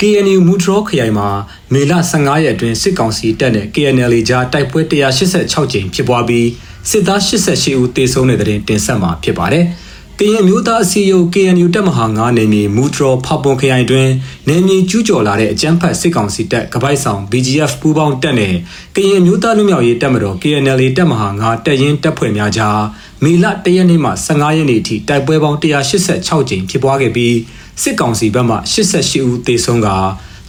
KNU မူထရောခရိုင်မှာမေလ15ရက်အတွင်းစစ်ကောင်စီတပ်နဲ့ KNL ကြားတိုက်ပွဲ186ကြိမ်ဖြစ်ပွားပြီးစစ်သား88ဦးသေဆုံးတဲ့တဲ့တင်တင်ဆက်မှာဖြစ်ပါတယ်။ကရင်မျိုးသားအစည်းအရုံး KNU တပ်မဟာ9နယ်မြေမူထရောဖပွန်ခရိုင်တွင်နယ်မြေကျူးကျော်လာတဲ့အကြမ်းဖက်စစ်ကောင်စီတပ်ကပိုက်ဆောင် BGF ပူးပေါင်းတပ်နဲ့ကရင်မျိုးသားလူမျိုးရေးတပ်မတော် KNL တပ်မဟာ9တပ်ရင်းတပ်ဖွဲ့များကြားမေလ1ရက်နေ့မှ15ရက်နေ့ထိတိုက်ပွဲပေါင်း186ကြိမ်ဖြစ်ပွားခဲ့ပြီး စစ်ကောင်စီဘက်မှ88ဦးသေဆုံးက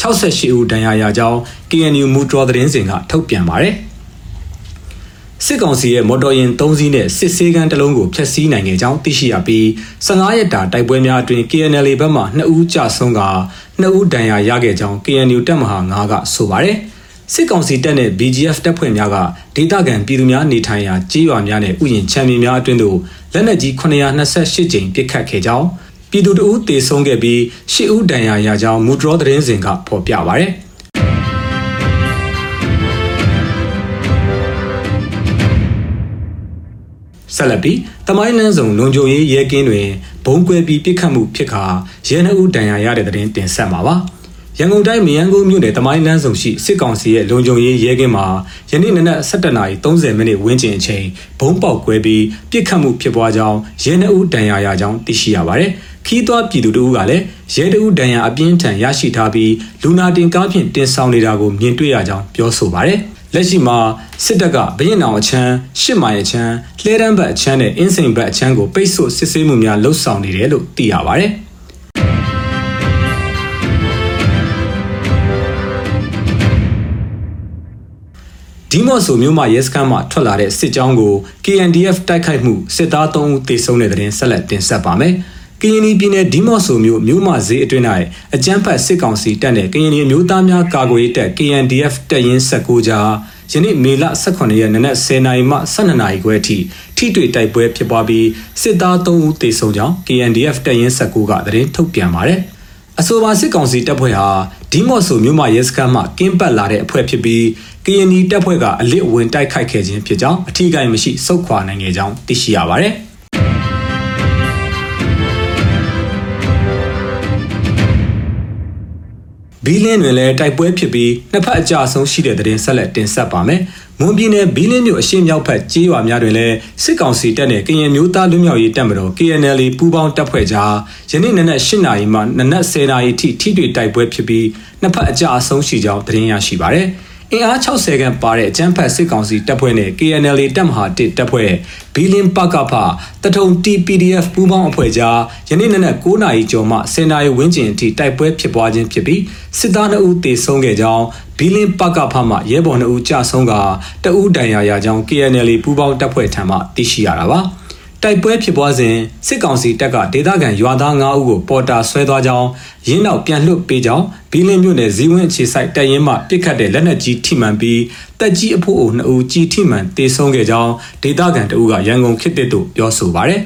68ဦးဒဏ်ရာရကြောင်း KNU မူဒရသတင်းစင်ကထုတ်ပြန်ပါတယ်။စစ်ကောင်စီရဲ့မော်တော်ယာဉ်၃စီးနဲ့စစ်ဆေးကမ်းတစ်လုံးကိုဖျက်ဆီးနိုင်ခဲ့ကြောင်းသိရှိရပြီး15ရက်တာတိုက်ပွဲများအတွင်း KNL ဘက်မှ2ဦးကြာဆုံးက2ဦးဒဏ်ရာရခဲ့ကြောင်း KNU တပ်မဟာ9ကဆိုပါတယ်။စစ်ကောင်စီတပ်နဲ့ BGF တပ်ဖွဲ့များကဒေသခံပြည်သူများနေထိုင်ရာကြေးရွာများနဲ့ဥယျာဉ်ချမ်းမြေများအတွင်းသို့လက်နက်ကြီး928ကြိမ်ပစ်ခတ်ခဲ့ကြောင်း ပြည်သူတအုပ်တေဆုံးခဲ့ပြီးရှစ်ဦးဒဏ်ရာရကြောင်းမူဒရောသတင်းစင်ကဖော်ပြပါဗျ။ဆက်လက်ပြီးတမိုင်းလန်းဆောင်လုံခြုံရေးရဲကင်းတွင်ဘုံကွဲပြီးပြစ်ခတ်မှုဖြစ်ခါရဲနှုပ်ဒဏ်ရာရတဲ့တဲ့တင်တင်ဆက်မှာပါ ရန်ကုန်တိုင်းမယန်းကုန်းမြို့နယ်တမိုင်းလန်းဆောင်ရှိစစ်ကောင်စီရဲ့လုံခြုံရေးရဲကင်းမှာယနေ့နနက်7:30မိနစ်ဝန်းကျင်အချိန်ဘုံပေါက်ကွဲပြီးပြစ်ခတ်မှုဖြစ်ပွားကြောင်းရဲနှုပ်ဒဏ်ရာရကြောင်းသိရှိရပါတယ်။ခီးသွွားပြည်သူတို့ကလည်းရဲတအုပ်ဒဏ်ရာအပြင်းထန်ရရှိထားပြီးလူနာတင်ကားဖြင့်တင်ဆောင်နေတာကိုမြင်တွေ့ရကြောင်းပြောဆိုပါတယ်။လက်ရှိမှာစစ်တပ်ကဘရင်အောင်အချမ်းရှစ်မိုင်အချမ်းလှဲတန်းဘက်အချမ်းနဲ့အင်းစိန်ဘက်အချမ်းကိုပိတ်ဆို့စစ်ဆေးမှုများလှုပ်ဆောင်နေတယ်လို့သိရပါတ ဒီမော့ဆိုမြို့မှာရဲစခန်းမှာထွက်လာတဲ့စစ်ကြောင်းကို KNDF တိုက်ခိုက်မှုစစ်သား3ဦးသေဆုံးတဲ့တဲ့တင်ဆက်လက်တင်ဆက်ပါမယ်။ကရင်ပြည်နယ်ဒီမော့ဆိုမြို့မြို့မဈေးအတွင်း၌အကြမ်းဖက်စစ်ကောင်စီတပ်နဲ့ကရင်ပြည်မျိုးသားများကာကွယ်ရေးတပ် KNDF တပ်ရင်း19ကြားယနေ့မေလ18ရက်နနက်10:00နာရီမှ12:00နာရီခွဲအထိထိတွေ့တိုက်ပွဲဖြစ်ပွားပြီးစစ်သား3ဦးသေဆုံးကြောင်း KNDF တပ်ရင်း19ကသတင်းထုတ်ပြန်ပါတယ်။ အဆိုပါစစ်ကောင်စီတပ်ဖွဲ့ဟာဒီမော့ဆိုမြို့မှာရဲစခန်းမှကင်းပတ်လာတဲ့အဖွဲ့ဖြစ်ပြီးကရင်ပြည်တပ်ဖွဲ့ကအလစ်ဝင်တိုက်ခိုက်ခဲ့ခြင်းဖြစ်ကြောင်းအထူးကိမရှိစုခွာနိုင်ခဲ့ကြောင်းသိရှိရပါတယ်။ဘီလင်းတွင်လည်းတိုက်ပွဲဖြစ်ပြီးနှစ်ဖက်အကြအဆုံးရှိတဲ့တဲ့ဆက်လက်တင်ဆက်ပါမယ်။ မွန်ပြည်နယ်ဘီလင်းမြို့အရှေ့မြောက်ဘက်ကျေးရွာများတွင်လည်းစစ်ကောင်စီတပ်နဲ့ကရင်မျိုးသားလူမျိုးရေးတပ်မတော် KNL ပူးပေါင်းတပ်ဖွဲ့ကြားယနေ့နနက်၈နာရီမှနနက်10နာရီထိထိတွေ့တိုက်ပွဲဖြစ်ပြီးနှစ်ဖက်အကြအဆုံးရှိကြောင်းသတင်းရရှိပါရယ်။ အင်အား60ခန့်ပါတဲ့အကြမ်းဖက်စစ်ကောင်စီတပ်ဖွဲ့နဲ့ KNL တပ်မဟာ1တပ်ဖွဲ့ဘီလင်ပကဖတထုံ TPDF ပူးပေါင်းအဖွဲ့ကြားယနေ့နနက်9နာရီကျော်မှ10နာရီဝန်းကျင်အထိတိုက်ပွဲဖြစ်ပွားခြင်းဖြစ်ပြီးစစ်သား2ဦးသေဆုံးခဲ့ကြောင်းဘီလင်ပကဖမှရဲဘော်2ဦးကြာဆုံးကတအူးဒဏ်ရာရကြောင်း KNL ပူးပေါင်းတပ်ဖွဲ့ထံမှသိရှိရတာပါ။ တိုက်ပွဲဖြစ်ပွားစဉ်စစ်ကောင်စီတပ်ကဒေသခံရွာသား9ဦးကိုပေါ်တာဆွဲသွားကြောင်းရင်းနောက်ပြန်လွတ်ပေးကြောင်းဘီလင်းမြို့နယ်ဇီဝင်းအခြေဆိုင်တပ်ရင်းမှပစ်ခတ်တဲ့လက်နက်ကြီးထိမှန်ပြီးတက်ကြီးအဖို့အုပ်2ဦးကြီးထိမှန်တေဆုံးခဲ့ကြောင်းဒေသခံတအုပ်ကရန်ကုန်ခေတ်သစ်သို့ပြောဆိုပါရယ်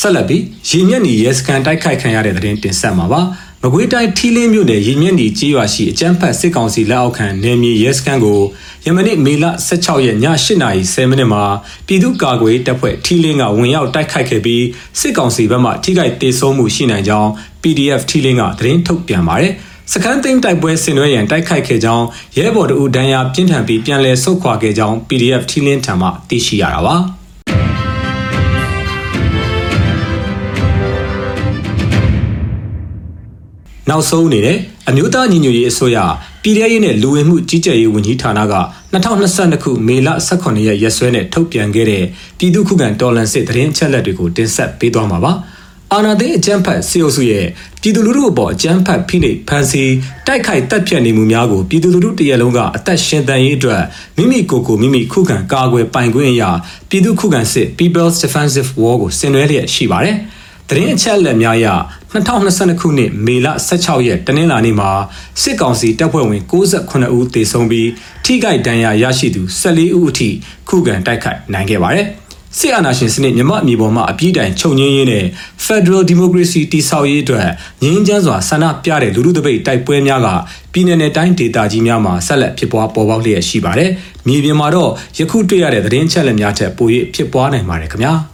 ဆက်လက်ပြီးရေမျက်နှီရဲစခန်တိုက်ခိုက်ခံရတဲ့တဲ့တင်တင်ဆက်မှာပါ မကွေးတိုင်းထီလင်းမြို့နယ်ရည်မြင့်ဒီကြေးရွာရှိအကျန်းဖတ်စစ်ကောင်စီလက်အောက်ခံနယ်မြေရဲစခန်းကိုယမနေ့မေလ16ရက်ည8:30မိနစ်မှာပြည်သူ့ကာကွယ်တပ်ဖွဲ့ထီလင်းကဝင်ရောက်တိုက်ခိုက်ခဲ့ပြီးစစ်ကောင်စီဘက်မှထိခိုက်ဒေဆုံးမှုရှိနိုင်ကြောင်း PDF ထီလင်းကသတင်းထုတ်ပြန်ပါတယ်။စကန်သိန်းတိုက်ပွဲဆင်နွှဲရန်တိုက်ခိုက်ခဲ့ကြောင်းရဲဘော်တို့ဒဏ်ရာပြင်းထန်ပြီးပြန်လည်ဆုတ်ခွာခဲ့ကြောင်း PDF ထီလင်းထံမှသိရှိရတာပါ။ နောက်ဆုံးအနေနဲ့အမျိုးသားညီညွတ်ရေးအစိုးရပြည်ထရေးနဲ့လူဝင်မှုကြီးကြပ်ရေးဝန်ကြီးဌာနက2022ခုမေလ18ရက်ရက်စွဲနဲ့ထုတ်ပြန်ခဲ့တဲ့ပြည်သူ့ခုခံတော်လှန်စစ်သတင်းအချက်အလက်တွေကိုတင်ဆက်ပေးသွားမှာပါ။အာဏာသိမ်းအကြမ်းဖက်စီအုပ်စုရဲ့ပြည်သူလူထုအပေါ်အကြမ်းဖက်ဖိနှိပ်ဖန်ဆီးတိုက်ခိုက်တပ်ဖြတ်နေမှုများကိုပြည်သူလူထုတရက်လုံးကအသက်ရှင်သန်ရေးအတွက်မိမိကိုယ်ကိုမိမိခုခံကာကွယ်ပိုင်ခွင့်အရာပြည်သူခုခံစစ် People's Defensive War ကိုဆင်နွှဲလျက်ရှိပါတယ်။ သတင်းအချက်အလက်များအရ2022ခုနှစ်မေလ16ရက်တနင်္လာနေ့မှာစစ်ကောင်စီတပ်ဖွဲ့ဝင်68ဦးသေဆုံးပြီးထိခိုက်ဒဏ်ရာရရှိသူ14ဦးအထိခုခံတိုက်ခိုက်နိုင်ခဲ့ပါတယ်။စစ်အာဏာရှင်စနစ်မြမအမည်ပေါ်မှာအပြည့်တိုင်ချုပ်ငင်းရင်းနဲ့ Federal Democracy တည်ဆောက်ရေးအတွက်ငင်းချမ်းစွာဆန္ဒပြတဲ့လူထုတပိတ်တိုက်ပွဲများကပြည်내နဲ့တိုင်းဒေသကြီးများမှာဆက်လက်ဖြစ်ပွားပေါ်ပေါက်လျက်ရှိပါတယ်။မြေပြင်မှာတော့ယခုတွေ့ရတဲ့သတင်းချက်လက်များထက်ပို၍ဖြစ်ပွားနိုင်ပါတယ်ခင်ဗျာ။